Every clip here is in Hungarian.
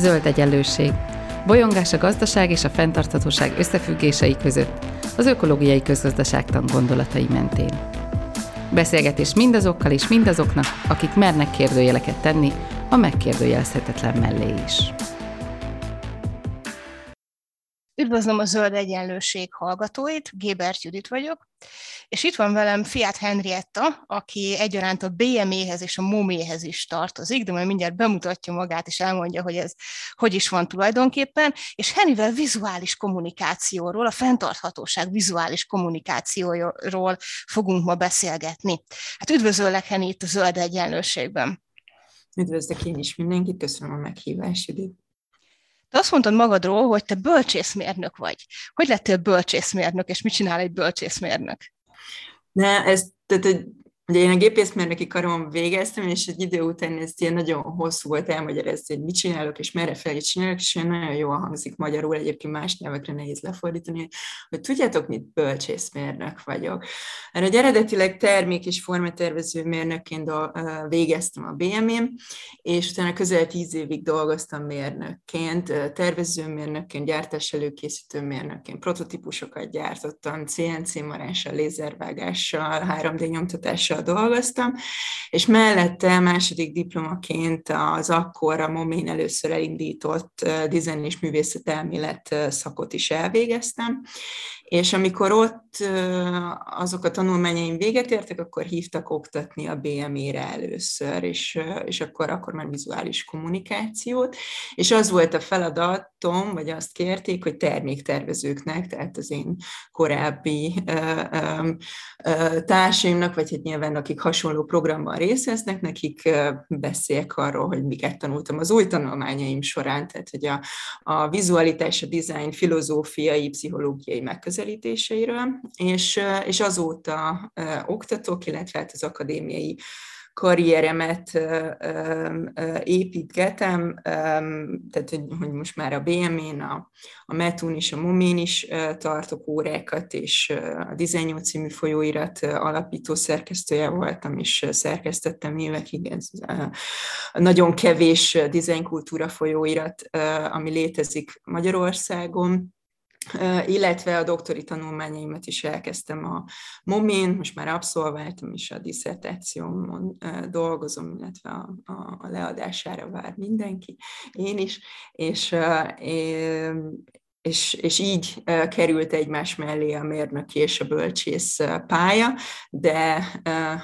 Zöld egyenlőség. Bolyongás a gazdaság és a fenntarthatóság összefüggései között, az ökológiai közgazdaságtan gondolatai mentén. Beszélgetés mindazokkal és mindazoknak, akik mernek kérdőjeleket tenni a megkérdőjelezhetetlen mellé is. Üdvözlöm a Zöld Egyenlőség hallgatóit, Gébert Judit vagyok, és itt van velem Fiat Henrietta, aki egyaránt a BME-hez és a MOME-hez is tartozik, de majd mindjárt bemutatja magát, és elmondja, hogy ez hogy is van tulajdonképpen, és Hennivel vizuális kommunikációról, a fenntarthatóság vizuális kommunikációról fogunk ma beszélgetni. Hát üdvözöllek, Henni, itt a Zöld Egyenlőségben. Üdvözlök én is mindenkit, köszönöm a meghívást, te azt mondtad magadról, hogy te bölcsészmérnök vagy. Hogy lettél bölcsészmérnök, és mit csinál egy bölcsészmérnök? Ne, ez, tehát, hogy Ugye én a gépészmérnöki karon végeztem, és egy idő után ez ilyen nagyon hosszú volt elmagyarázni, hogy mit csinálok, és merre felé csinálok, és olyan nagyon jól hangzik magyarul, egyébként más nyelvekre nehéz lefordítani, hogy tudjátok, mit bölcsészmérnök vagyok. Erre egy eredetileg termék- és formatervező mérnökként végeztem a BM-én, és utána közel tíz évig dolgoztam mérnökként, tervezőmérnökként, gyártás előkészítő mérnökként, prototípusokat gyártottam, CNC marással, lézervágással, 3D nyomtatással dolgoztam, és mellette második diplomaként az akkor a Momén először elindított dizájn és művészetelmélet szakot is elvégeztem, és amikor ott azok a tanulmányaim véget értek, akkor hívtak oktatni a BME-re először, és, és akkor, akkor már vizuális kommunikációt, és az volt a feladatom, vagy azt kérték, hogy terméktervezőknek, tehát az én korábbi társaimnak, vagy hát nyilván akik hasonló programban részt nekik beszéljek arról, hogy miket tanultam az új tanulmányaim során, tehát hogy a, a vizualitás, a design filozófiai, pszichológiai megközelítés, megközelítéseiről, és, és azóta oktatok, illetve hát az akadémiai karrieremet építgetem, tehát hogy, most már a BM-én, a, a Metun és a Momén is tartok órákat, és a 18 című folyóirat alapító szerkesztője voltam, és szerkesztettem évekig, ez nagyon kevés dizájnkultúra folyóirat, ami létezik Magyarországon, illetve a doktori tanulmányaimat is elkezdtem a MOMIN, most már abszolváltam, és a diszertációmon dolgozom, illetve a, a, a leadására vár mindenki, én is, és, és, és így került egymás mellé a mérnöki és a bölcsész pálya, de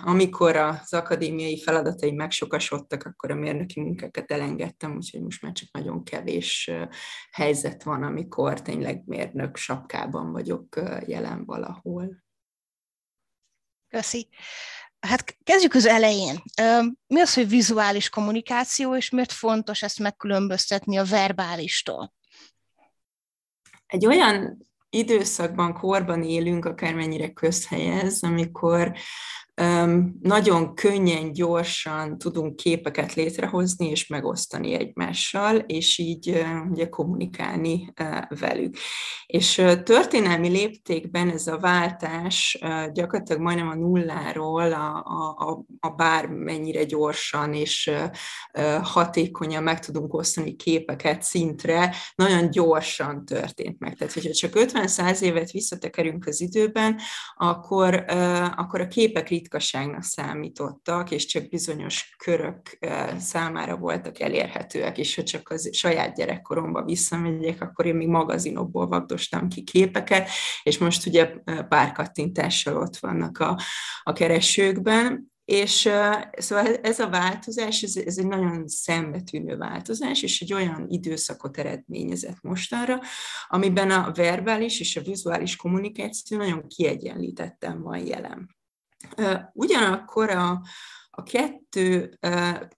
amikor az akadémiai feladataim megsokasodtak, akkor a mérnöki munkákat elengedtem, úgyhogy most már csak nagyon kevés helyzet van, amikor tényleg mérnök sapkában vagyok jelen valahol. Köszi. Hát kezdjük az elején. Mi az, hogy vizuális kommunikáció, és miért fontos ezt megkülönböztetni a verbálistól? Egy olyan időszakban, korban élünk, akármennyire közhelyez, amikor nagyon könnyen, gyorsan tudunk képeket létrehozni és megosztani egymással, és így ugye kommunikálni velük. És történelmi léptékben ez a váltás gyakorlatilag majdnem a nulláról a, a, a bármennyire gyorsan és hatékonyan meg tudunk osztani képeket szintre, nagyon gyorsan történt meg. Tehát, hogyha csak 50-100 évet visszatekerünk az időben, akkor, akkor a képek ritkaságnak számítottak, és csak bizonyos körök számára voltak elérhetőek, és ha csak az saját gyerekkoromba visszamegyek, akkor én még magazinokból vagdostam ki képeket, és most ugye pár kattintással ott vannak a, a keresőkben, és szóval ez a változás, ez, ez egy nagyon szembetűnő változás, és egy olyan időszakot eredményezett mostanra, amiben a verbális és a vizuális kommunikáció nagyon kiegyenlítetten van jelen. Ugyanakkor a, a kettő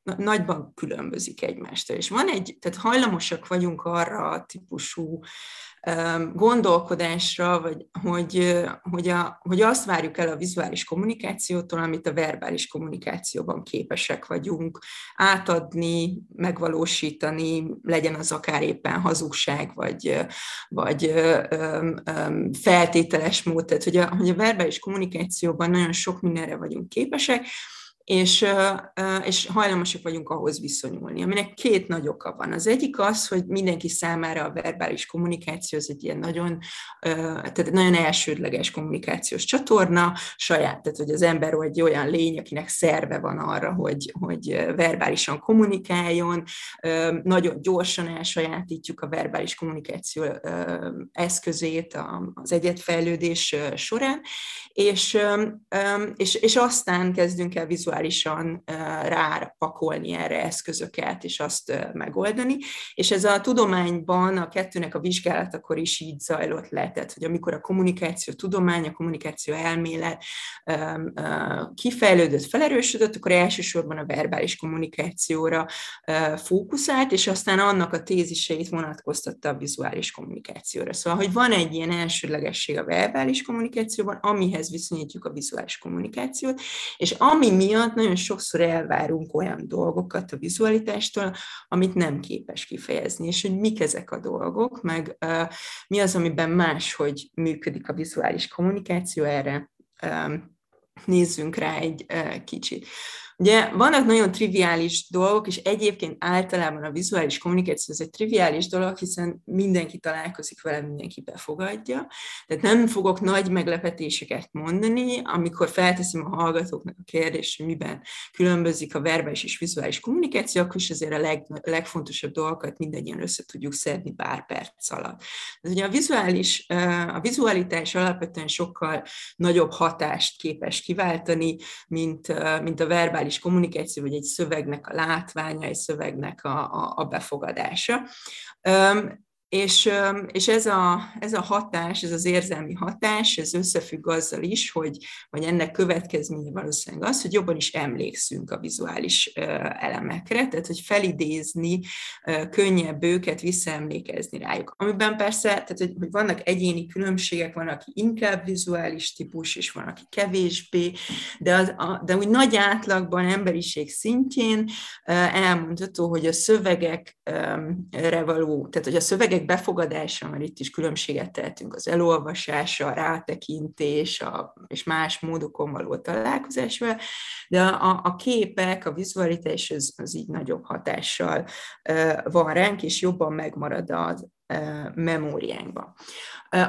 nagyban különbözik egymástól, és van egy, tehát hajlamosak vagyunk arra a típusú gondolkodásra, vagy hogy, hogy, a, hogy azt várjuk el a vizuális kommunikációtól, amit a verbális kommunikációban képesek vagyunk átadni, megvalósítani, legyen az akár éppen hazugság, vagy, vagy feltételes mód, tehát hogy a, hogy a verbális kommunikációban nagyon sok mindenre vagyunk képesek, és, és hajlamosak vagyunk ahhoz viszonyulni, aminek két nagy oka van. Az egyik az, hogy mindenki számára a verbális kommunikáció az egy ilyen nagyon, tehát nagyon elsődleges kommunikációs csatorna, saját, tehát hogy az ember egy olyan lény, akinek szerve van arra, hogy, hogy verbálisan kommunikáljon, nagyon gyorsan elsajátítjuk a verbális kommunikáció eszközét az egyetfejlődés során, és, és, és aztán kezdünk el vizuális vizuálisan rápakolni erre eszközöket, és azt megoldani. És ez a tudományban a kettőnek a vizsgálatakor is így zajlott le, tehát hogy amikor a kommunikáció tudomány, a kommunikáció elmélet kifejlődött, felerősödött, akkor elsősorban a verbális kommunikációra fókuszált, és aztán annak a téziseit vonatkoztatta a vizuális kommunikációra. Szóval, hogy van egy ilyen elsődlegesség a verbális kommunikációban, amihez viszonyítjuk a vizuális kommunikációt, és ami miatt viszont nagyon sokszor elvárunk olyan dolgokat a vizualitástól, amit nem képes kifejezni, és hogy mik ezek a dolgok, meg uh, mi az, amiben máshogy működik a vizuális kommunikáció, erre um, nézzünk rá egy uh, kicsit. Ugye vannak nagyon triviális dolgok, és egyébként általában a vizuális kommunikáció ez egy triviális dolog, hiszen mindenki találkozik vele, mindenki befogadja. Tehát nem fogok nagy meglepetéseket mondani, amikor felteszem a hallgatóknak a kérdést, hogy miben különbözik a verbális és vizuális kommunikáció, akkor is azért a leg, legfontosabb dolgokat mindannyian össze tudjuk szedni pár perc alatt. Tehát ugye a vizuális, a vizualitás alapvetően sokkal nagyobb hatást képes kiváltani, mint, mint a verbális verbális kommunikáció, vagy egy szövegnek a látványa, egy szövegnek a, a, a befogadása. És, és ez, a, ez a hatás, ez az érzelmi hatás, ez összefügg azzal is, hogy, vagy ennek következménye valószínűleg az, hogy jobban is emlékszünk a vizuális elemekre, tehát hogy felidézni, könnyebb őket visszaemlékezni rájuk. Amiben persze, tehát hogy, hogy vannak egyéni különbségek, van, aki inkább vizuális típus, és van, aki kevésbé, de, az, a, de úgy nagy átlagban emberiség szintjén elmondható, hogy a szövegekre való, tehát hogy a szövegek szövegek befogadása, mert itt is különbséget tehetünk az elolvasása, a rátekintés a, és más módokon való találkozásval, de a, a képek, a vizualitás az, az így nagyobb hatással van ránk, és jobban megmarad az, memóriánkba.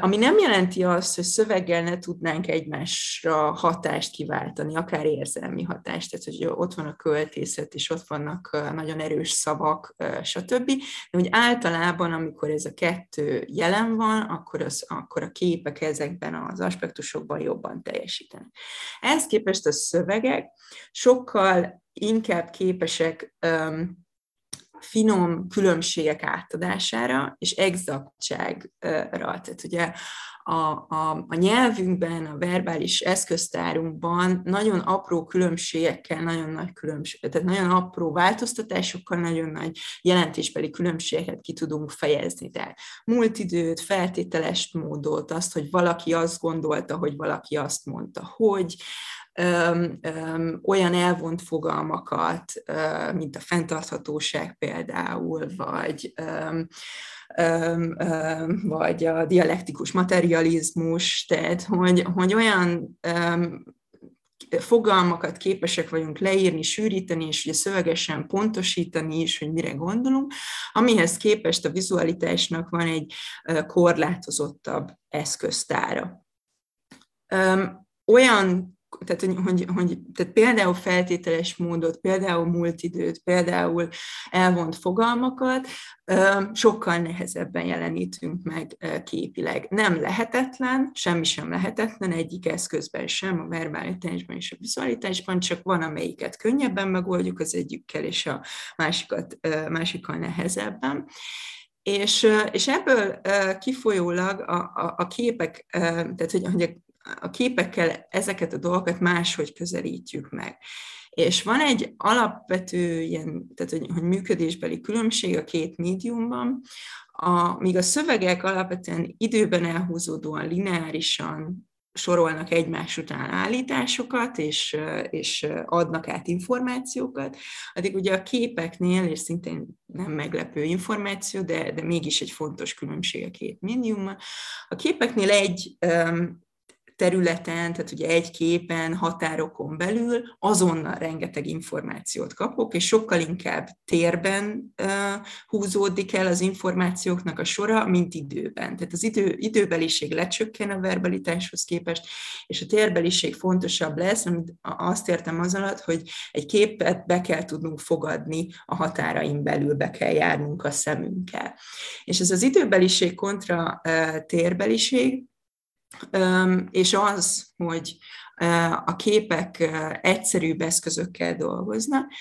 Ami nem jelenti azt, hogy szöveggel ne tudnánk egymásra hatást kiváltani, akár érzelmi hatást, tehát hogy ott van a költészet, és ott vannak nagyon erős szavak, stb. De úgy általában, amikor ez a kettő jelen van, akkor, az, akkor a képek ezekben az aspektusokban jobban teljesítenek. Ehhez képest a szövegek sokkal inkább képesek um, finom különbségek átadására és exaktságra. Tehát ugye a, a, a nyelvünkben, a verbális eszköztárunkban nagyon apró különbségekkel, nagyon nagy különbség, tehát nagyon apró változtatásokkal, nagyon nagy jelentésbeli különbségeket ki tudunk fejezni. Tehát múlt időt, feltételes módot, azt, hogy valaki azt gondolta, hogy valaki azt mondta, hogy öm, öm, olyan elvont fogalmakat, öm, mint a fenntarthatóság például, vagy öm, vagy a dialektikus materializmus, tehát hogy, hogy olyan fogalmakat képesek vagyunk leírni, sűríteni, és ugye szövegesen pontosítani is, hogy mire gondolunk, amihez képest a vizualitásnak van egy korlátozottabb eszköztára. Olyan tehát, hogy, hogy, tehát például feltételes módot, például múlt időt, például elvont fogalmakat sokkal nehezebben jelenítünk meg képileg. Nem lehetetlen, semmi sem lehetetlen egyik eszközben sem, a verbálitásban és a vizualitásban, csak van, amelyiket könnyebben megoldjuk az egyikkel, és a másikat, másikkal nehezebben. És, és ebből kifolyólag a, a, a képek, tehát hogy, hogy a képekkel ezeket a dolgokat máshogy közelítjük meg. És van egy alapvető ilyen, tehát hogy, hogy működésbeli különbség a két médiumban, a, míg a szövegek alapvetően időben elhúzódóan, lineárisan sorolnak egymás után állításokat, és, és adnak át információkat, addig ugye a képeknél, és szintén nem meglepő információ, de, de mégis egy fontos különbség a két médiummal, a képeknél egy területen, tehát ugye egy képen, határokon belül azonnal rengeteg információt kapok, és sokkal inkább térben uh, húzódik el az információknak a sora, mint időben. Tehát az idő, időbeliség lecsökken a verbalitáshoz képest, és a térbeliség fontosabb lesz, amit azt értem az alatt, hogy egy képet be kell tudnunk fogadni a határain belül, be kell járnunk a szemünkkel. És ez az időbeliség kontra uh, térbeliség, és az, hogy a képek egyszerűbb eszközökkel dolgoznak.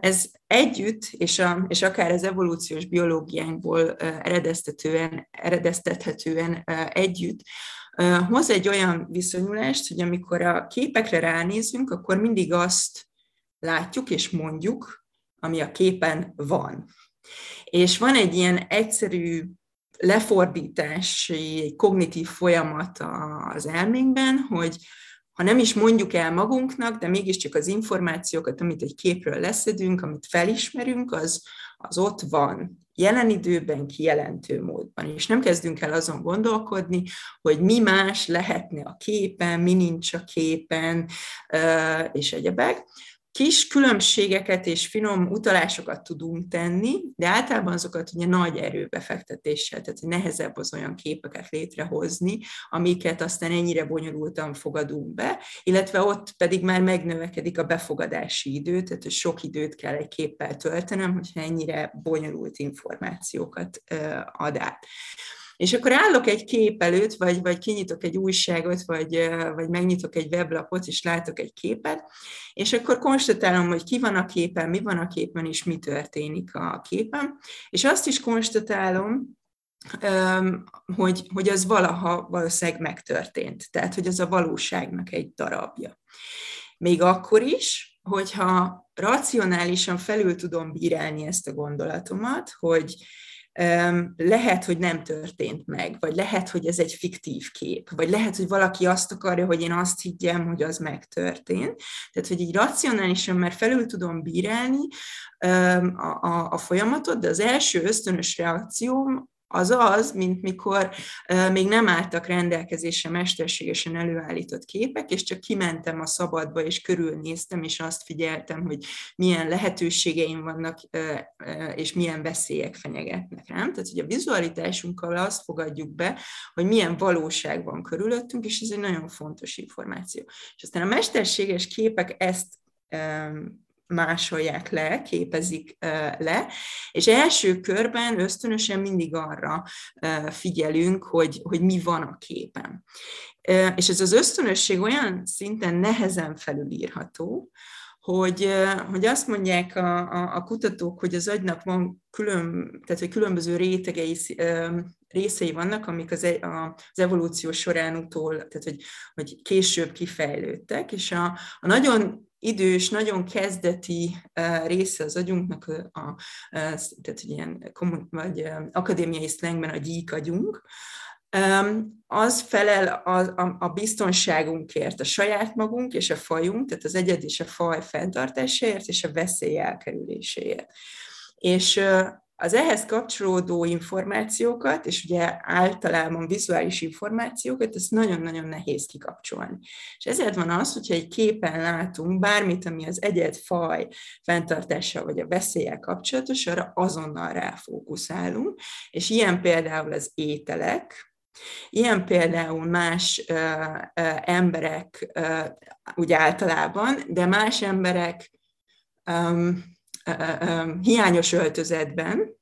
Ez együtt, és, a, és akár az evolúciós biológiánkból eredeztetően, eredeztethetően együtt, hoz egy olyan viszonyulást, hogy amikor a képekre ránézünk, akkor mindig azt látjuk és mondjuk, ami a képen van. És van egy ilyen egyszerű lefordítási, kognitív folyamat az elménkben, hogy ha nem is mondjuk el magunknak, de mégiscsak az információkat, amit egy képről leszedünk, amit felismerünk, az, az ott van, jelen időben, kijelentő módban. És nem kezdünk el azon gondolkodni, hogy mi más lehetne a képen, mi nincs a képen, és egyebek, kis különbségeket és finom utalásokat tudunk tenni, de általában azokat ugye nagy erőbefektetéssel, tehát nehezebb az olyan képeket létrehozni, amiket aztán ennyire bonyolultan fogadunk be, illetve ott pedig már megnövekedik a befogadási idő, tehát sok időt kell egy képpel töltenem, hogyha ennyire bonyolult információkat ad át. És akkor állok egy kép előtt, vagy, vagy kinyitok egy újságot, vagy, vagy megnyitok egy weblapot, és látok egy képet, és akkor konstatálom, hogy ki van a képen, mi van a képen, és mi történik a képen. És azt is konstatálom, hogy, hogy az valaha valószínűleg megtörtént. Tehát, hogy az a valóságnak egy darabja. Még akkor is, hogyha racionálisan felül tudom bírálni ezt a gondolatomat, hogy lehet, hogy nem történt meg, vagy lehet, hogy ez egy fiktív kép, vagy lehet, hogy valaki azt akarja, hogy én azt higgyem, hogy az megtörtént. Tehát, hogy így racionálisan már felül tudom bírálni a, a, a folyamatot, de az első ösztönös reakcióm az az, mint mikor még nem álltak rendelkezésre mesterségesen előállított képek, és csak kimentem a szabadba, és körülnéztem, és azt figyeltem, hogy milyen lehetőségeim vannak, és milyen veszélyek fenyegetnek rám. Tehát, hogy a vizualitásunkkal azt fogadjuk be, hogy milyen valóság van körülöttünk, és ez egy nagyon fontos információ. És aztán a mesterséges képek ezt másolják le, képezik le, és első körben ösztönösen mindig arra figyelünk, hogy, hogy mi van a képen. És ez az ösztönösség olyan szinten nehezen felülírható, hogy, hogy azt mondják a, a, a kutatók, hogy az agynak van külön, tehát hogy különböző rétegei, részei vannak, amik az, e, az evolúció során utól, tehát hogy, hogy később kifejlődtek, és a, a nagyon idős, nagyon kezdeti része az agyunknak, a, a, tehát ilyen vagy akadémiai szlengben a gyík agyunk, az felel a, a, a biztonságunkért, a saját magunk és a fajunk, tehát az egyed és a faj fenntartásáért és a veszély elkerüléséért. És az ehhez kapcsolódó információkat, és ugye általában vizuális információkat, ezt nagyon-nagyon nehéz kikapcsolni. És ezért van az, hogyha egy képen látunk bármit, ami az egyed faj fenntartása vagy a veszélyel kapcsolatos, arra azonnal ráfókuszálunk, és ilyen például az ételek, Ilyen például más ö, ö, emberek ö, úgy általában, de más emberek hiányos öltözetben,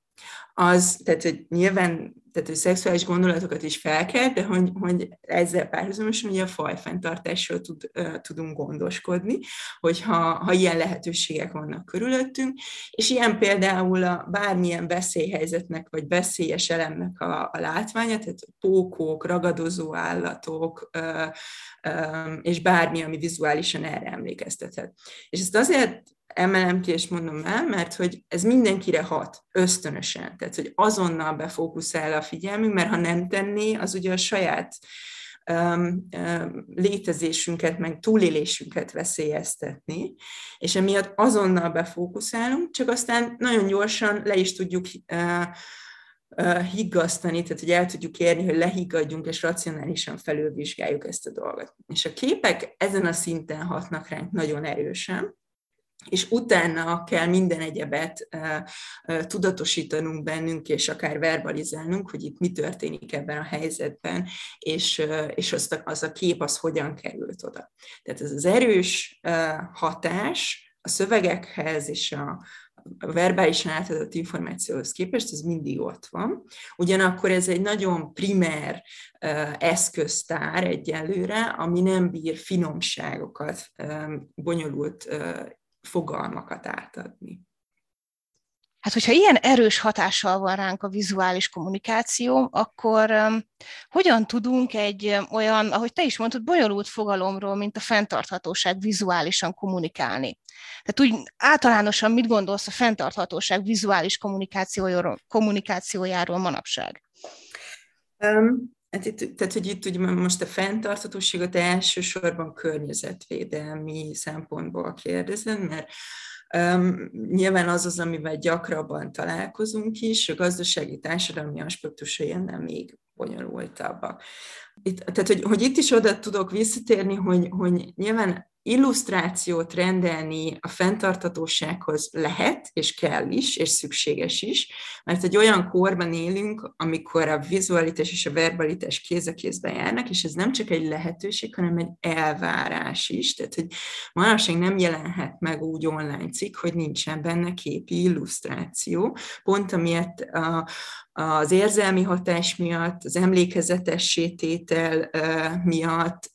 az, tehát hogy nyilván, tehát hogy szexuális gondolatokat is fel kell, de hogy, hogy ezzel párhuzamosan ugye a fajfenntartásról tud, tudunk gondoskodni, hogyha ha ilyen lehetőségek vannak körülöttünk, és ilyen például a bármilyen veszélyhelyzetnek, vagy veszélyes elemnek a, a látványa, tehát pókok, ragadozó állatok, uh, uh, és bármi, ami vizuálisan erre emlékeztethet. És ezt azért emelem ki és mondom el, mert hogy ez mindenkire hat, ösztönösen, tehát hogy azonnal befókuszál a figyelmünk, mert ha nem tenné, az ugye a saját um, um, létezésünket, meg túlélésünket veszélyeztetni, és emiatt azonnal befókuszálunk, csak aztán nagyon gyorsan le is tudjuk uh, higgasztani, tehát hogy el tudjuk érni, hogy lehiggadjunk és racionálisan felülvizsgáljuk ezt a dolgot. És a képek ezen a szinten hatnak ránk nagyon erősen, és utána kell minden egyebet tudatosítanunk bennünk, és akár verbalizálnunk, hogy itt mi történik ebben a helyzetben, és, és azt a, az a kép az hogyan került oda. Tehát ez az erős hatás a szövegekhez és a, verbálisan átadott információhoz képest, ez mindig ott van. Ugyanakkor ez egy nagyon primer eszköztár egyelőre, ami nem bír finomságokat, bonyolult fogalmakat átadni. Hát, hogyha ilyen erős hatással van ránk a vizuális kommunikáció, akkor um, hogyan tudunk egy olyan, ahogy te is mondtad, bonyolult fogalomról, mint a fenntarthatóság vizuálisan kommunikálni? Tehát úgy általánosan mit gondolsz a fenntarthatóság vizuális kommunikációjáról, kommunikációjáról manapság? Um, hát itt, tehát, hogy itt ugye most a fenntarthatóságot elsősorban környezetvédelmi szempontból kérdezem, mert Um, nyilván az az, amivel gyakrabban találkozunk is, a gazdasági társadalmi aspektusai ennél még bonyolultabbak. Itt, tehát, hogy, hogy itt is oda tudok visszatérni, hogy, hogy nyilván illusztrációt rendelni a fenntartatósághoz lehet, és kell is, és szükséges is, mert egy olyan korban élünk, amikor a vizualitás és a verbalitás kéz a kézben járnak, és ez nem csak egy lehetőség, hanem egy elvárás is. Tehát, hogy manapság nem jelenhet meg úgy online cikk, hogy nincsen benne képi illusztráció, pont amiért a, az érzelmi hatás miatt, az emlékezetes sététel miatt,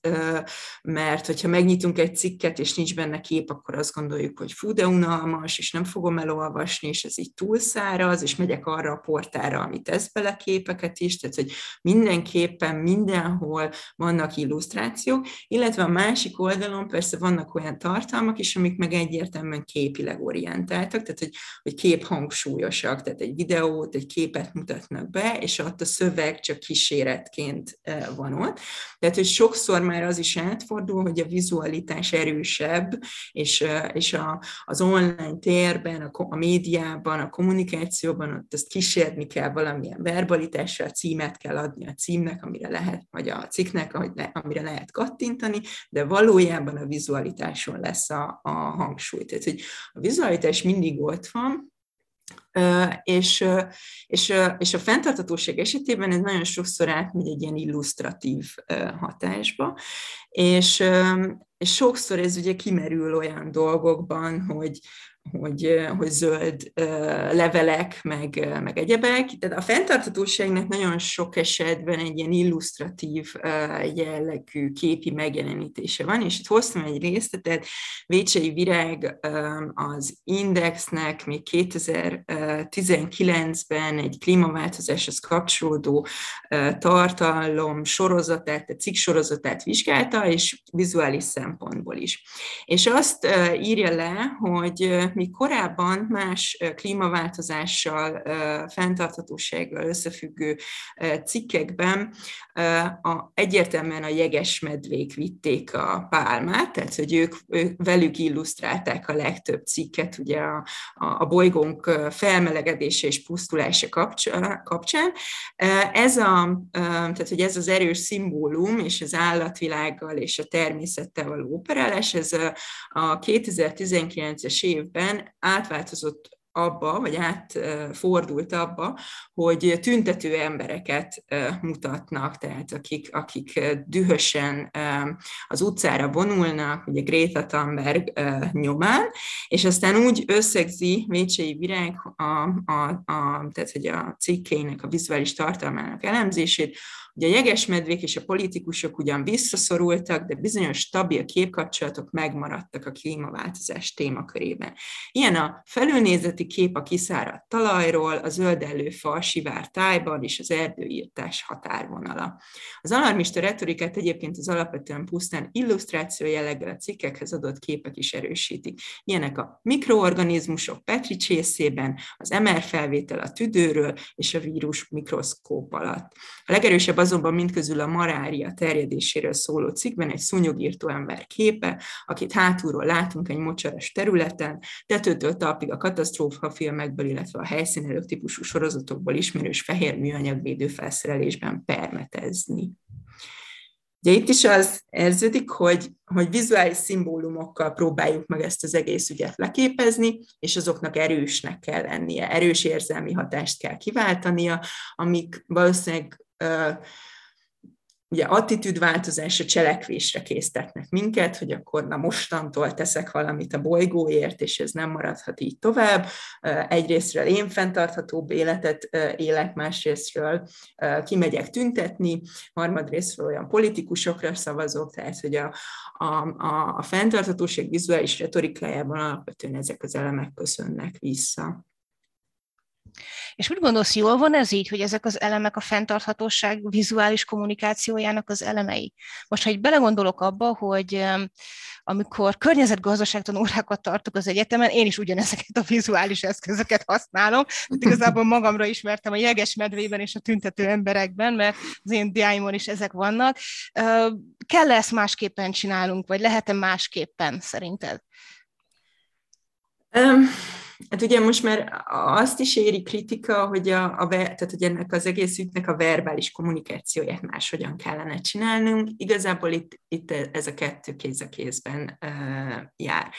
mert hogyha megnyitunk egy cikket, és nincs benne kép, akkor azt gondoljuk, hogy fú, de unalmas, és nem fogom elolvasni, és ez így túlszáraz, és megyek arra a portára, amit tesz bele képeket is, tehát hogy mindenképpen mindenhol vannak illusztrációk, illetve a másik oldalon persze vannak olyan tartalmak is, amik meg egyértelműen képileg orientáltak, tehát hogy, hogy kép hangsúlyosak, tehát egy videót, egy képet mutat mutatnak be, és ott a szöveg csak kíséretként eh, van ott. Tehát, hogy sokszor már az is átfordul, hogy a vizualitás erősebb, és, eh, és a, az online térben, a, a médiában, a kommunikációban ott ezt kísérni kell valamilyen verbalitással, címet kell adni a címnek, amire lehet, vagy a cikknek, amire lehet kattintani, de valójában a vizualitáson lesz a, a hangsúly. Tehát, hogy a vizualitás mindig ott van, és, és, és a fenntartatóság esetében ez nagyon sokszor átmegy egy ilyen illusztratív hatásba, és, és sokszor ez ugye kimerül olyan dolgokban, hogy, hogy, hogy zöld levelek, meg, meg egyebek. Tehát a fenntarthatóságnak nagyon sok esetben egy ilyen illusztratív jellegű képi megjelenítése van, és itt hoztam egy részletet, Vécsei Virág az Indexnek még 2019-ben egy klímaváltozáshoz kapcsolódó tartalom sorozatát, a cikk sorozatát vizsgálta, és vizuális szempontból is. És azt írja le, hogy mi korábban más klímaváltozással, fenntarthatósággal összefüggő cikkekben a, egyértelműen a jeges medvék vitték a pálmát, tehát hogy ők, ők velük illusztrálták a legtöbb cikket ugye a, a bolygónk felmelegedése és pusztulása kapcsán. Ez, a, tehát, hogy ez az erős szimbólum és az állatvilággal és a természettel való operálás, ez a 2019-es évben évben átváltozott abba, vagy átfordult abba, hogy tüntető embereket mutatnak, tehát akik, akik dühösen az utcára vonulnak, ugye Greta Thunberg nyomán, és aztán úgy összegzi Vécsei Virág a, a, a, tehát, hogy a cikkének, a vizuális tartalmának elemzését, hogy a jegesmedvék és a politikusok ugyan visszaszorultak, de bizonyos stabil képkapcsolatok megmaradtak a klímaváltozás témakörében. Ilyen a felülnézeti kép a kiszáradt talajról, a zöldellő fa sivár tájban és az erdőírtás határvonala. Az alarmista retorikát egyébként az alapvetően pusztán illusztráció jelleggel a cikkekhez adott képek is erősítik. Ilyenek a mikroorganizmusok Petri csészében, az MR felvétel a tüdőről és a vírus mikroszkóp alatt. A legerősebb azonban mindközül a marária terjedéséről szóló cikkben egy szúnyogírtó ember képe, akit hátulról látunk egy mocsaras területen, tetőtől talpig a katasztrófa filmekből, illetve a helyszínelők típusú sorozatokból ismerős fehér műanyag védőfelszerelésben permetezni. Ugye itt is az érződik, hogy, hogy vizuális szimbólumokkal próbáljuk meg ezt az egész ügyet leképezni, és azoknak erősnek kell lennie, erős érzelmi hatást kell kiváltania, amik valószínűleg ugye attitűdváltozásra, cselekvésre késztetnek minket, hogy akkor na mostantól teszek valamit a bolygóért, és ez nem maradhat így tovább. Egyrésztről én fenntarthatóbb életet élek, másrésztről kimegyek tüntetni, harmadrésztről olyan politikusokra szavazok, tehát hogy a, a, a, a fenntarthatóság vizuális retorikájában alapvetően ezek az elemek köszönnek vissza. És úgy gondolsz, jól van ez így, hogy ezek az elemek a fenntarthatóság vizuális kommunikációjának az elemei? Most, ha egy belegondolok abba, hogy amikor környezetgazdaságtan órákat tartok az egyetemen, én is ugyanezeket a vizuális eszközöket használom. Hát igazából magamra ismertem a jeges medvében és a tüntető emberekben, mert az én diáimon is ezek vannak. Kell -e ezt másképpen csinálunk, vagy lehet-e másképpen szerinted? Um Hát ugye most már azt is éri kritika, hogy, a, a, tehát, hogy ennek az egész ügynek a verbális kommunikációját máshogyan kellene csinálnunk. Igazából itt, itt ez a kettő kéz a kézben uh, jár.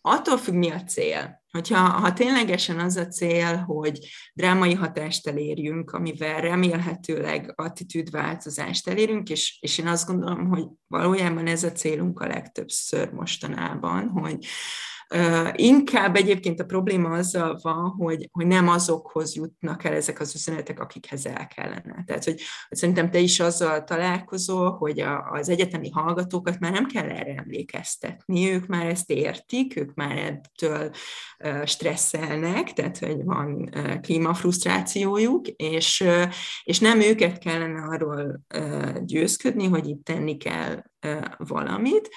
Attól függ, mi a cél. Hogyha ha ténylegesen az a cél, hogy drámai hatást elérjünk, amivel remélhetőleg attitűdváltozást elérünk, és, és én azt gondolom, hogy valójában ez a célunk a legtöbbször mostanában, hogy, Inkább egyébként a probléma azzal van, hogy, hogy nem azokhoz jutnak el ezek az üzenetek, akikhez el kellene. Tehát, hogy, hogy szerintem te is azzal találkozol, hogy a, az egyetemi hallgatókat már nem kell erre emlékeztetni, ők már ezt értik, ők már ettől stresszelnek, tehát, hogy van klímafrusztrációjuk, és, és nem őket kellene arról győzködni, hogy itt tenni kell valamit,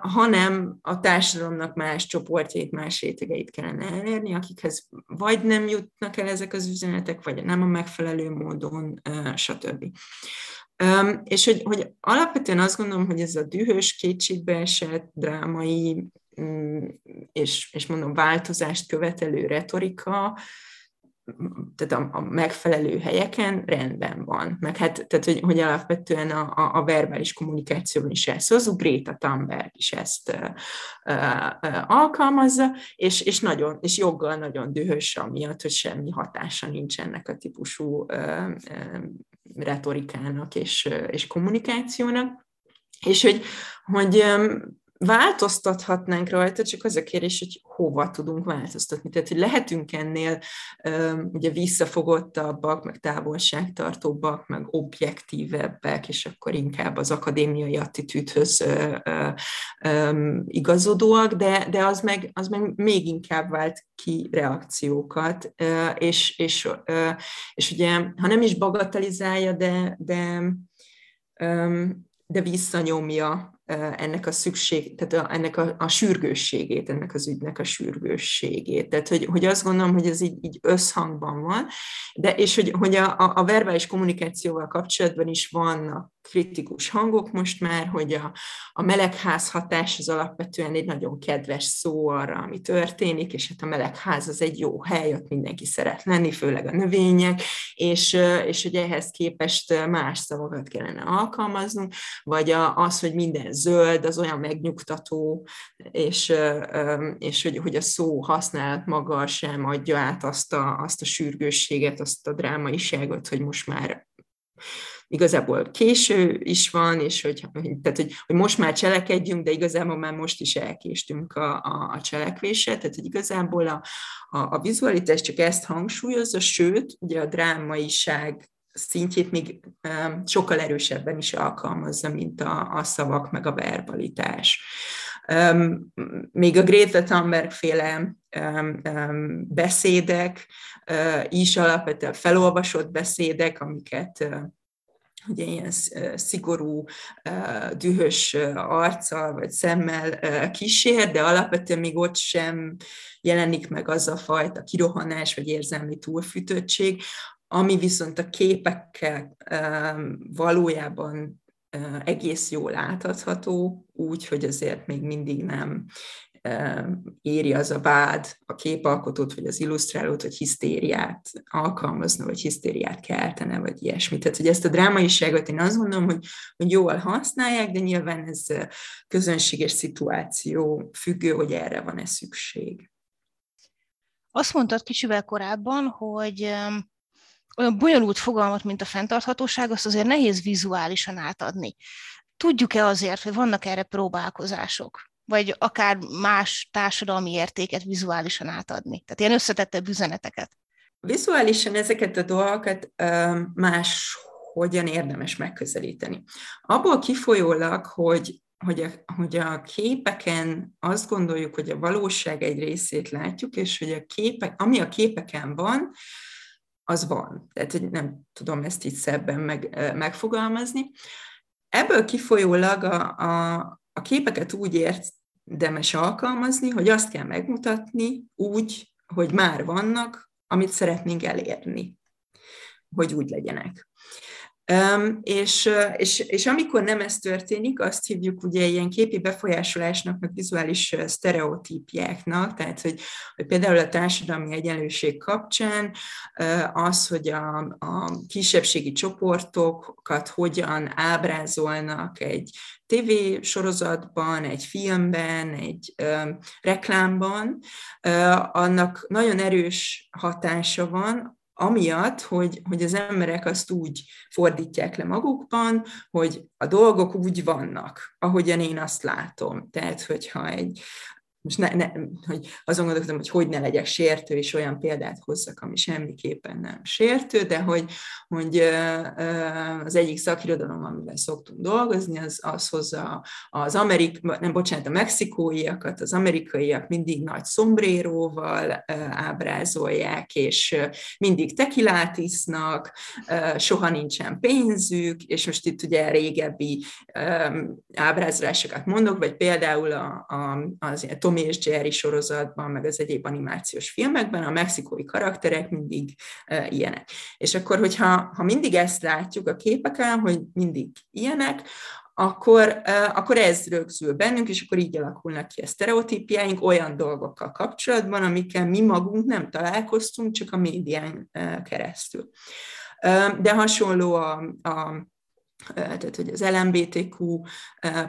hanem a társadalomnak más csoportjait, más rétegeit kellene elérni, akikhez vagy nem jutnak el ezek az üzenetek, vagy nem a megfelelő módon, stb. És hogy, hogy alapvetően azt gondolom, hogy ez a dühös, kétségbeesett, drámai, mm, és, és mondom, változást követelő retorika, tehát a, a megfelelő helyeken rendben van. Meg hát, tehát, hogy, hogy alapvetően a, a, a verbális kommunikációban is ezt hozzuk, Greta Thunberg is ezt uh, uh, alkalmazza, és, és, nagyon, és joggal nagyon dühös amiatt, hogy semmi hatása nincs ennek a típusú uh, uh, retorikának és, és kommunikációnak. És hogy, hogy változtathatnánk rajta, csak az a kérdés, hogy hova tudunk változtatni. Tehát, hogy lehetünk ennél ugye visszafogottabbak, meg távolságtartóbbak, meg objektívebbek, és akkor inkább az akadémiai attitűdhöz igazodóak, de, de az, meg, az meg még inkább vált ki reakciókat, és, és, és ugye, ha nem is bagatelizálja, de, de de visszanyomja ennek a szükség, tehát a, ennek a, a sürgősségét, ennek az ügynek a sürgősségét. Tehát, hogy, hogy azt gondolom, hogy ez így, így összhangban van, de és hogy, hogy a, a, verbális kommunikációval kapcsolatban is vannak kritikus hangok most már, hogy a, a melegház hatás az alapvetően egy nagyon kedves szó arra, ami történik, és hát a melegház az egy jó hely, ott mindenki szeret lenni, főleg a növények, és, és hogy ehhez képest más szavakat kellene alkalmaznunk, vagy a, az, hogy minden zöld, az olyan megnyugtató, és, és hogy, hogy a szó használat maga sem adja át azt a, azt a sürgősséget, azt a drámaiságot, hogy most már igazából késő is van, és hogy, tehát, hogy, hogy most már cselekedjünk, de igazából már most is elkéstünk a, a, a cselekvésre, tehát hogy igazából a, a, a vizualitás csak ezt hangsúlyozza, sőt, ugye a drámaiság szintjét még sokkal erősebben is alkalmazza, mint a, a szavak meg a verbalitás. Még a Greta Thunberg féle um, um, beszédek is alapvetően felolvasott beszédek, amiket uh, ugye ilyen szigorú, dühös arccal vagy szemmel kísér, de alapvetően még ott sem jelenik meg az a fajta kirohanás vagy érzelmi túlfűtöttség, ami viszont a képekkel valójában egész jól látható, úgy, hogy azért még mindig nem éri az a vád a képalkotót, vagy az illusztrálót, hogy hisztériát alkalmazna, vagy hisztériát keltene, vagy ilyesmit. Tehát, hogy ezt a drámaiságot én azt gondolom, hogy, hogy jól használják, de nyilván ez közönséges szituáció függő, hogy erre van-e szükség. Azt mondtad kicsivel korábban, hogy olyan bonyolult fogalmat, mint a fenntarthatóság, azt azért nehéz vizuálisan átadni. Tudjuk-e azért, hogy vannak erre próbálkozások? Vagy akár más társadalmi értéket vizuálisan átadni? Tehát ilyen összetettebb üzeneteket. Vizuálisan ezeket a dolgokat más hogyan érdemes megközelíteni. Abból kifolyólag, hogy hogy a, hogy a képeken azt gondoljuk, hogy a valóság egy részét látjuk, és hogy a képek, ami a képeken van, az van. Tehát, nem tudom ezt így szebben meg, megfogalmazni. Ebből kifolyólag a, a, a képeket úgy érdemes alkalmazni, hogy azt kell megmutatni úgy, hogy már vannak, amit szeretnénk elérni, hogy úgy legyenek. Um, és, és, és amikor nem ez történik, azt hívjuk ugye ilyen képi befolyásolásnak, meg vizuális sztereotípiáknak, tehát hogy, hogy például a társadalmi egyenlőség kapcsán az, hogy a, a kisebbségi csoportokat hogyan ábrázolnak egy TV sorozatban, egy filmben, egy ö, reklámban, ö, annak nagyon erős hatása van amiatt, hogy, hogy az emberek azt úgy fordítják le magukban, hogy a dolgok úgy vannak, ahogyan én azt látom. Tehát, hogyha egy, most ne, ne, hogy azon gondolkodom, hogy hogy ne legyek sértő, és olyan példát hozzak, ami semmiképpen nem sértő, de hogy, hogy az egyik szakirodalom, amivel szoktunk dolgozni, az, az hozza az amerik, nem bocsánat, a mexikóiakat, az amerikaiak mindig nagy szombréróval ábrázolják, és mindig tekilát isznak, soha nincsen pénzük, és most itt ugye régebbi ábrázolásokat mondok, vagy például a, a, az Tom Tom és Jerry sorozatban, meg az egyéb animációs filmekben a mexikói karakterek mindig uh, ilyenek. És akkor, hogyha ha mindig ezt látjuk a képeken, hogy mindig ilyenek, akkor, akkor ez rögzül bennünk, és akkor így alakulnak ki a sztereotípiáink olyan dolgokkal kapcsolatban, amikkel mi magunk nem találkoztunk, csak a médián keresztül. De hasonló a, a tehát hogy az LMBTQ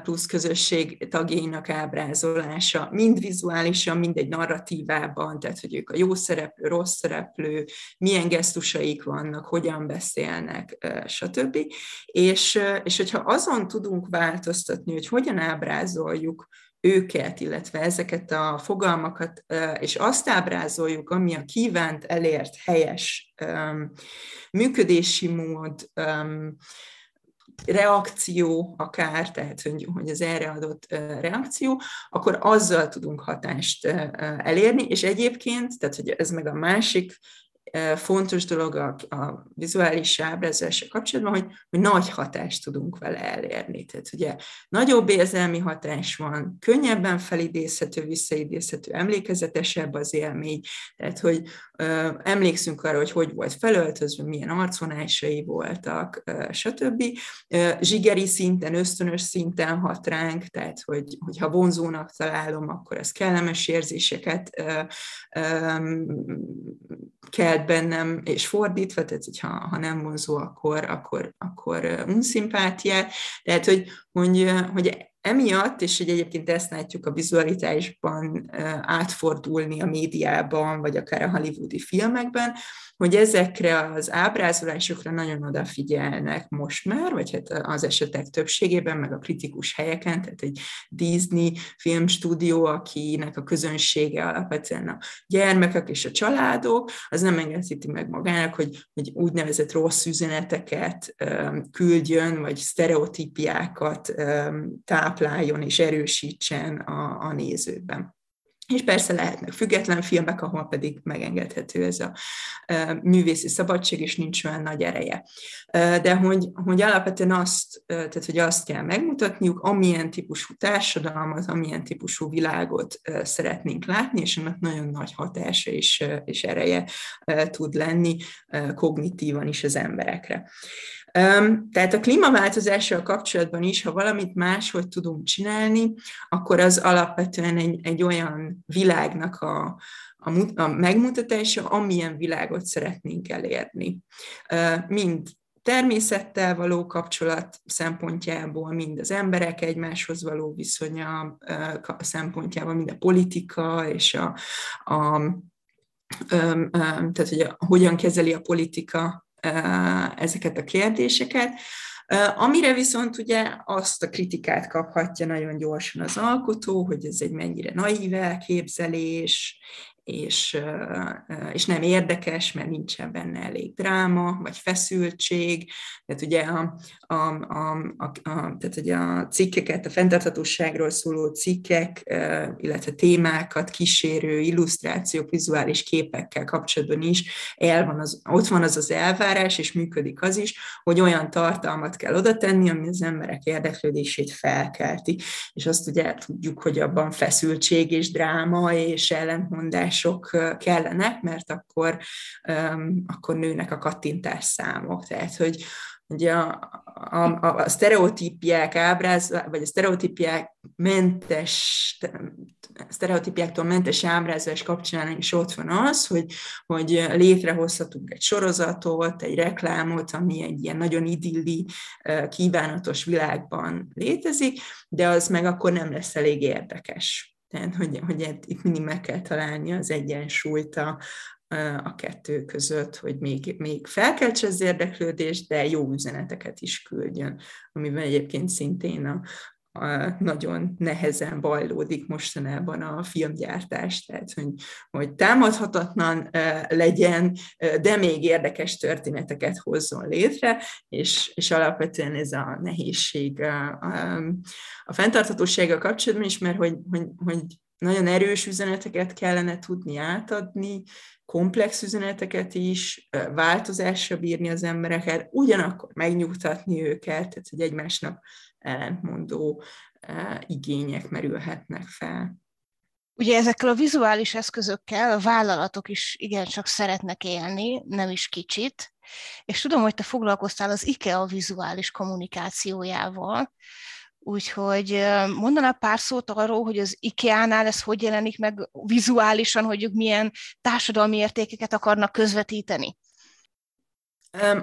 plusz közösség tagjainak ábrázolása, mind vizuálisan, mind egy narratívában, tehát hogy ők a jó szereplő, rossz szereplő, milyen gesztusaik vannak, hogyan beszélnek, stb. És, és hogyha azon tudunk változtatni, hogy hogyan ábrázoljuk őket, illetve ezeket a fogalmakat, és azt ábrázoljuk, ami a kívánt, elért, helyes működési mód, reakció akár, tehát hogy, hogy az erre adott reakció, akkor azzal tudunk hatást elérni, és egyébként, tehát hogy ez meg a másik fontos dolog a, a vizuális ábrázolása kapcsolatban, hogy, hogy nagy hatást tudunk vele elérni. Tehát ugye nagyobb érzelmi hatás van, könnyebben felidézhető, visszaidézhető, emlékezetesebb az élmény, tehát hogy emlékszünk arra, hogy hogy volt felöltözve, milyen arcvonásai voltak, stb. Zsigeri szinten, ösztönös szinten hat ránk, tehát hogy, hogyha vonzónak találom, akkor ez kellemes érzéseket kelt bennem, és fordítva, tehát hogyha ha nem vonzó, akkor, akkor, akkor unszimpátiát. Tehát, hogy, hogy, hogy emiatt, és hogy egyébként ezt látjuk a vizualitásban átfordulni a médiában, vagy akár a hollywoodi filmekben, hogy ezekre az ábrázolásokra nagyon odafigyelnek most már, vagy hát az esetek többségében, meg a kritikus helyeken, tehát egy Disney filmstúdió, akinek a közönsége alapvetően a gyermekek és a családok, az nem engedheti meg magának, hogy, hogy úgynevezett rossz üzeneteket küldjön, vagy sztereotípiákat tápláljon és erősítsen a, a nézőben. És persze lehetnek független filmek, ahol pedig megengedhető ez a művészi szabadság, és nincs olyan nagy ereje. De hogy, hogy alapvetően azt, tehát hogy azt kell megmutatniuk, amilyen típusú társadalmat, amilyen típusú világot szeretnénk látni, és ennek nagyon nagy hatása és, és ereje tud lenni kognitívan is az emberekre. Tehát a klímaváltozással kapcsolatban is, ha valamit máshogy tudunk csinálni, akkor az alapvetően egy, egy olyan világnak a, a, a megmutatása, amilyen világot szeretnénk elérni. Mind természettel való kapcsolat szempontjából, mind az emberek egymáshoz való viszonya szempontjából, mind a politika és a, a tehát hogy a, hogyan kezeli a politika ezeket a kérdéseket. Amire viszont ugye azt a kritikát kaphatja nagyon gyorsan az alkotó, hogy ez egy mennyire naív elképzelés, és, és nem érdekes, mert nincsen benne elég dráma, vagy feszültség. Tehát ugye a, a, a, a, a, tehát ugye a cikkeket, a fenntarthatóságról szóló cikkek, illetve témákat kísérő illusztrációk, vizuális képekkel kapcsolatban is el van az, ott van az az elvárás, és működik az is, hogy olyan tartalmat kell oda tenni, ami az emberek érdeklődését felkelti. És azt ugye tudjuk, hogy abban feszültség és dráma és ellentmondás mások kellenek, mert akkor, akkor nőnek a kattintás számok. Tehát, hogy ugye a, a, a, a sztereotípiák ábráz, vagy a sztereotípiák mentes, sztereotípiáktól mentes ábrázolás kapcsán is ott van az, hogy, hogy létrehozhatunk egy sorozatot, egy reklámot, ami egy ilyen nagyon idilli, kívánatos világban létezik, de az meg akkor nem lesz elég érdekes. Tehát, hogy, hogy itt mindig meg kell találni az egyensúlyt a, a kettő között, hogy még, még felkeltse az érdeklődést, de jó üzeneteket is küldjön, amiben egyébként szintén a, nagyon nehezen bajlódik mostanában a filmgyártás, tehát hogy, hogy támadhatatlan legyen, de még érdekes történeteket hozzon létre, és, és alapvetően ez a nehézség a, a, a fenntarthatósággal kapcsolatban is, mert hogy, hogy, hogy nagyon erős üzeneteket kellene tudni átadni, komplex üzeneteket is, változásra bírni az embereket, ugyanakkor megnyugtatni őket, tehát hogy egymásnak ellentmondó igények merülhetnek fel. Ugye ezekkel a vizuális eszközökkel a vállalatok is igencsak szeretnek élni, nem is kicsit, és tudom, hogy te foglalkoztál az IKEA vizuális kommunikációjával, Úgyhogy mondaná pár szót arról, hogy az IKEA-nál ez hogy jelenik meg vizuálisan, hogy milyen társadalmi értékeket akarnak közvetíteni?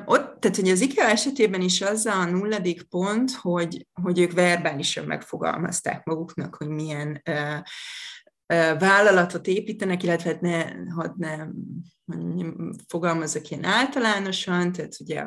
Ott, tehát hogy az IKEA esetében is az a nulladik pont, hogy, hogy ők verbálisan megfogalmazták maguknak, hogy milyen uh, vállalatot építenek, illetve hát ne, hadd ne fogalmazok ilyen általánosan, tehát ugye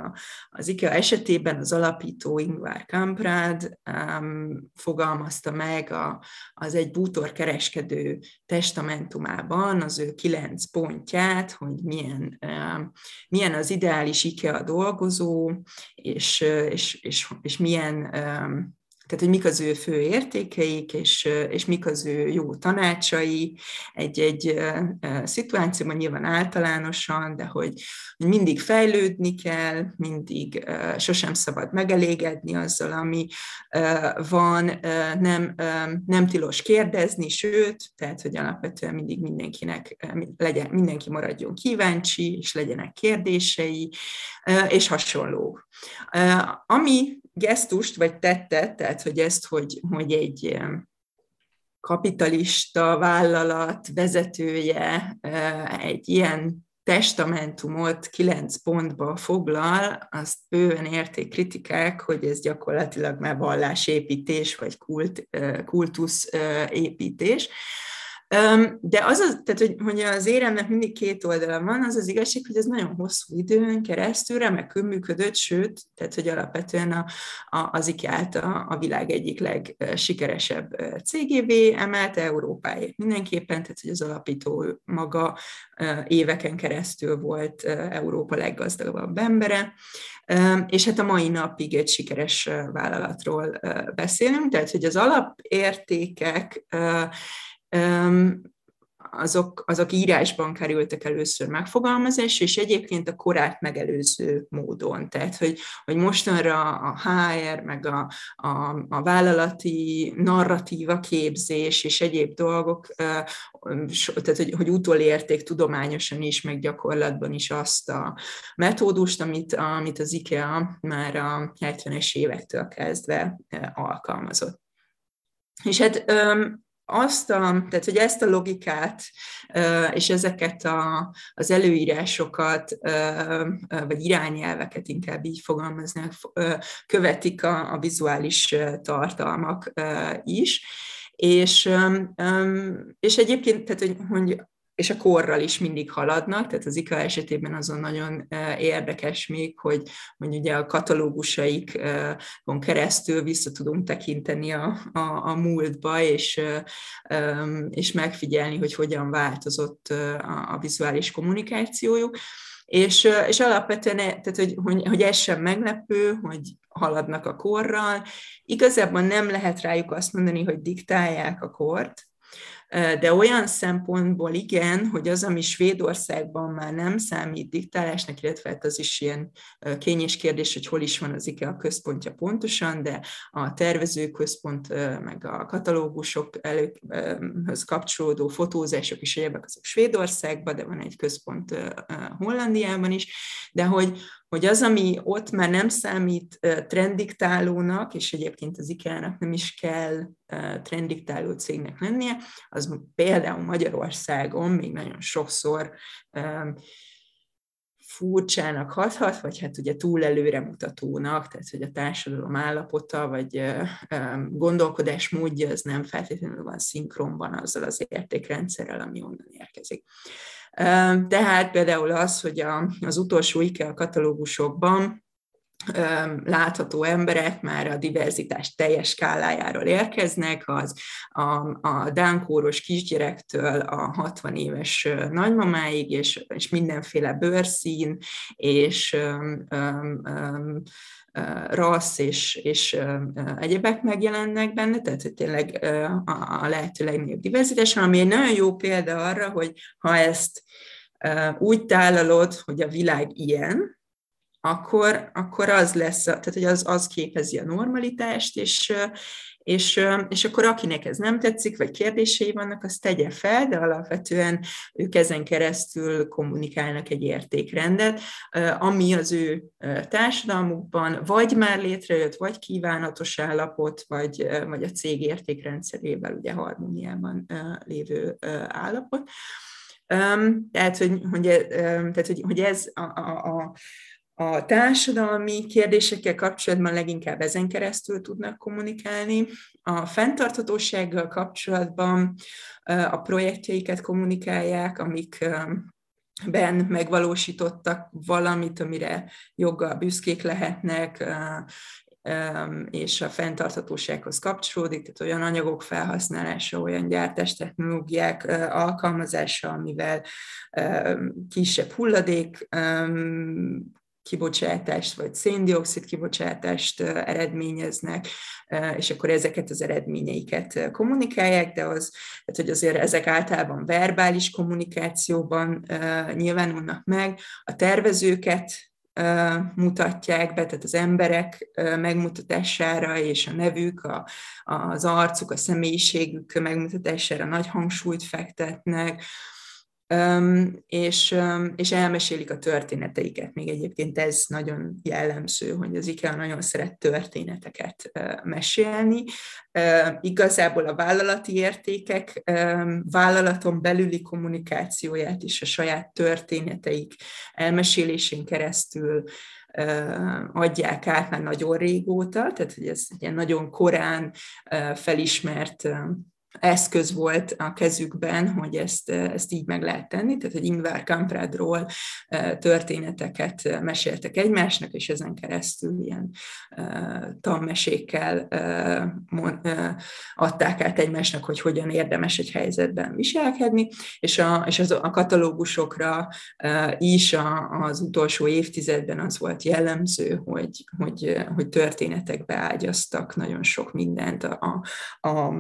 az IKEA esetében az alapító Ingvar Kamprad um, fogalmazta meg a, az egy bútor kereskedő testamentumában az ő kilenc pontját, hogy milyen, um, milyen az ideális IKEA dolgozó, és, és, és, és milyen um, tehát hogy mik az ő fő értékeik, és, és mik az ő jó tanácsai egy-egy szituációban, nyilván általánosan, de hogy, mindig fejlődni kell, mindig sosem szabad megelégedni azzal, ami van, nem, nem tilos kérdezni, sőt, tehát, hogy alapvetően mindig mindenkinek legyen, mindenki maradjon kíváncsi, és legyenek kérdései, és hasonló. Ami gesztust, vagy tettet, tehát hogy ezt, hogy, hogy egy kapitalista vállalat vezetője egy ilyen testamentumot kilenc pontba foglal, azt bőven érték kritikák, hogy ez gyakorlatilag már vallásépítés, vagy kult, kultuszépítés. De az, az tehát, hogy, hogy az éremnek mindig két oldala van, az az igazság, hogy ez nagyon hosszú időn keresztül remekül működött, sőt, tehát, hogy alapvetően a, a, az ikea a, a világ egyik legsikeresebb cégévé emelte Európáért mindenképpen, tehát, hogy az alapító maga éveken keresztül volt Európa leggazdagabb embere, és hát a mai napig egy sikeres vállalatról beszélünk, tehát, hogy az alapértékek azok, azok írásban kerültek először megfogalmazás, és egyébként a korát megelőző módon. Tehát, hogy, hogy mostanra a HR, meg a, a, a vállalati narratíva képzés és egyéb dolgok, tehát, hogy, hogy utolérték tudományosan is, meg gyakorlatban is azt a metódust, amit, amit az IKEA már a 70-es évektől kezdve alkalmazott. És hát azt a, tehát hogy ezt a logikát és ezeket a, az előírásokat, vagy irányelveket inkább így fogalmaznak, követik a, a vizuális tartalmak is. És, és egyébként, tehát, hogy, hogy és a korral is mindig haladnak, tehát az IKA esetében azon nagyon érdekes még, hogy, hogy ugye a katalógusaikon keresztül vissza tudunk tekinteni a, a, a múltba, és, és megfigyelni, hogy hogyan változott a, a vizuális kommunikációjuk. És, és alapvetően, tehát, hogy, hogy, hogy ez sem meglepő, hogy haladnak a korral. Igazából nem lehet rájuk azt mondani, hogy diktálják a kort, de olyan szempontból igen, hogy az, ami Svédországban már nem számít diktálásnak, illetve hát az is ilyen kényes kérdés, hogy hol is van az IKEA központja pontosan, de a tervezőközpont, meg a katalógusok előhöz kapcsolódó fotózások is egyebek azok Svédországban, de van egy központ Hollandiában is, de hogy, hogy az, ami ott már nem számít trendiktálónak, és egyébként az IKEA-nak nem is kell trendiktáló cégnek lennie, az például Magyarországon még nagyon sokszor furcsának hathat, vagy hát ugye túl előremutatónak, tehát hogy a társadalom állapota, vagy gondolkodás módja az nem feltétlenül van szinkronban azzal az értékrendszerrel, ami onnan érkezik. Tehát például az, hogy a, az utolsó IKEA katalógusokban látható emberek már a diverzitás teljes skálájáról érkeznek, az a, a dánkóros kisgyerektől a 60 éves nagymamáig, és, és mindenféle bőrszín, és um, um, rassz és, és egyebek megjelennek benne, tehát hogy tényleg a, lehető legnagyobb diverzitás, ami egy nagyon jó példa arra, hogy ha ezt úgy tálalod, hogy a világ ilyen, akkor, akkor az lesz, tehát hogy az, az képezi a normalitást, és, és, és akkor akinek ez nem tetszik, vagy kérdései vannak, azt tegye fel, de alapvetően ők ezen keresztül kommunikálnak egy értékrendet, ami az ő társadalmukban vagy már létrejött, vagy kívánatos állapot, vagy, vagy a cég értékrendszerével ugye harmóniában lévő állapot. Tehát, hogy, hogy, tehát, hogy, hogy ez a, a, a a társadalmi kérdésekkel kapcsolatban leginkább ezen keresztül tudnak kommunikálni. A fenntarthatósággal kapcsolatban a projektjeiket kommunikálják, amik ben megvalósítottak valamit, amire joggal büszkék lehetnek, és a fenntarthatósághoz kapcsolódik, tehát olyan anyagok felhasználása, olyan gyártástechnológiák alkalmazása, amivel kisebb hulladék kibocsátást, vagy széndiokszid kibocsátást eredményeznek, és akkor ezeket az eredményeiket kommunikálják, de az, tehát, hogy azért ezek általában verbális kommunikációban nyilvánulnak meg, a tervezőket mutatják be, tehát az emberek megmutatására és a nevük, a, az arcuk, a személyiségük megmutatására nagy hangsúlyt fektetnek, és, és elmesélik a történeteiket. Még egyébként ez nagyon jellemző, hogy az IKEA nagyon szeret történeteket mesélni. Igazából a vállalati értékek vállalaton belüli kommunikációját is a saját történeteik elmesélésén keresztül adják át már nagyon régóta, tehát hogy ez egy ilyen nagyon korán felismert eszköz volt a kezükben, hogy ezt, ezt így meg lehet tenni, tehát hogy Ingvar Kamprádról történeteket meséltek egymásnak, és ezen keresztül ilyen tanmesékkel adták át egymásnak, hogy hogyan érdemes egy helyzetben viselkedni, és a, és az, a katalógusokra is az utolsó évtizedben az volt jellemző, hogy, hogy, hogy történetekbe ágyaztak nagyon sok mindent a, a, a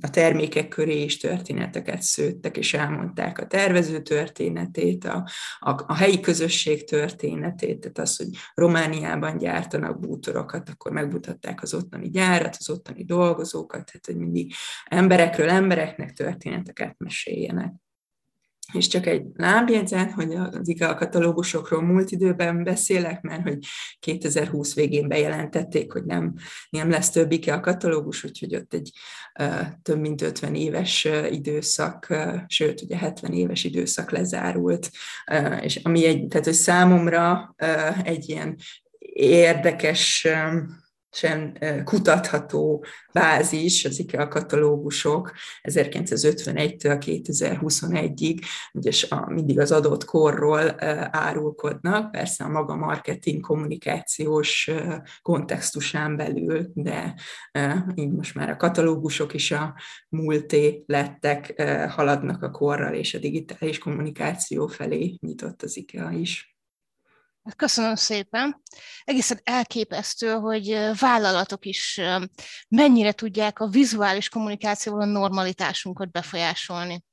a termékek köré is történeteket szőttek, és elmondták a tervező történetét, a, a, a helyi közösség történetét, tehát az, hogy Romániában gyártanak bútorokat, akkor megmutatták az ottani gyárat, az ottani dolgozókat, tehát hogy mindig emberekről embereknek történeteket meséljenek. És csak egy lábjegyzet, hogy az IKEA katalógusokról múlt időben beszélek, mert hogy 2020 végén bejelentették, hogy nem, nem lesz több IKEA katalógus, úgyhogy ott egy több mint 50 éves időszak, sőt, ugye 70 éves időszak lezárult, és ami egy, tehát hogy számomra egy ilyen érdekes sem kutatható bázis, az IKEA katalógusok 1951-től 2021-ig, és a, mindig az adott korról árulkodnak, persze a maga marketing kommunikációs kontextusán belül, de így most már a katalógusok is a múlté lettek, haladnak a korral, és a digitális kommunikáció felé nyitott az IKEA is. Hát köszönöm szépen. Egészen elképesztő, hogy vállalatok is mennyire tudják a vizuális kommunikációval a normalitásunkat befolyásolni.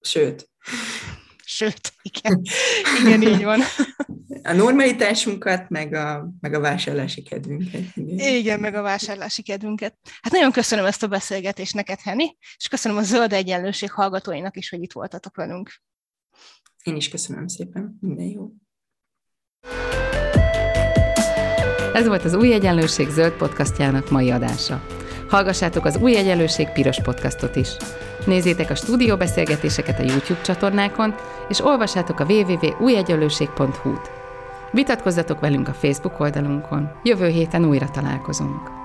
Sőt. Sőt, igen. Igen, így van. A normalitásunkat, meg a, meg a vásárlási kedvünket. Igen. igen, meg a vásárlási kedvünket. Hát nagyon köszönöm ezt a beszélgetést neked, Henny, és köszönöm a Zöld Egyenlőség hallgatóinak is, hogy itt voltatok velünk. Én is köszönöm szépen. Minden jó. Ez volt az Új Egyenlőség zöld podcastjának mai adása. Hallgassátok az Új Egyenlőség piros podcastot is. Nézzétek a stúdióbeszélgetéseket a YouTube csatornákon, és olvassátok a www.újegyenlőség.hu-t. Vitatkozzatok velünk a Facebook oldalunkon. Jövő héten újra találkozunk.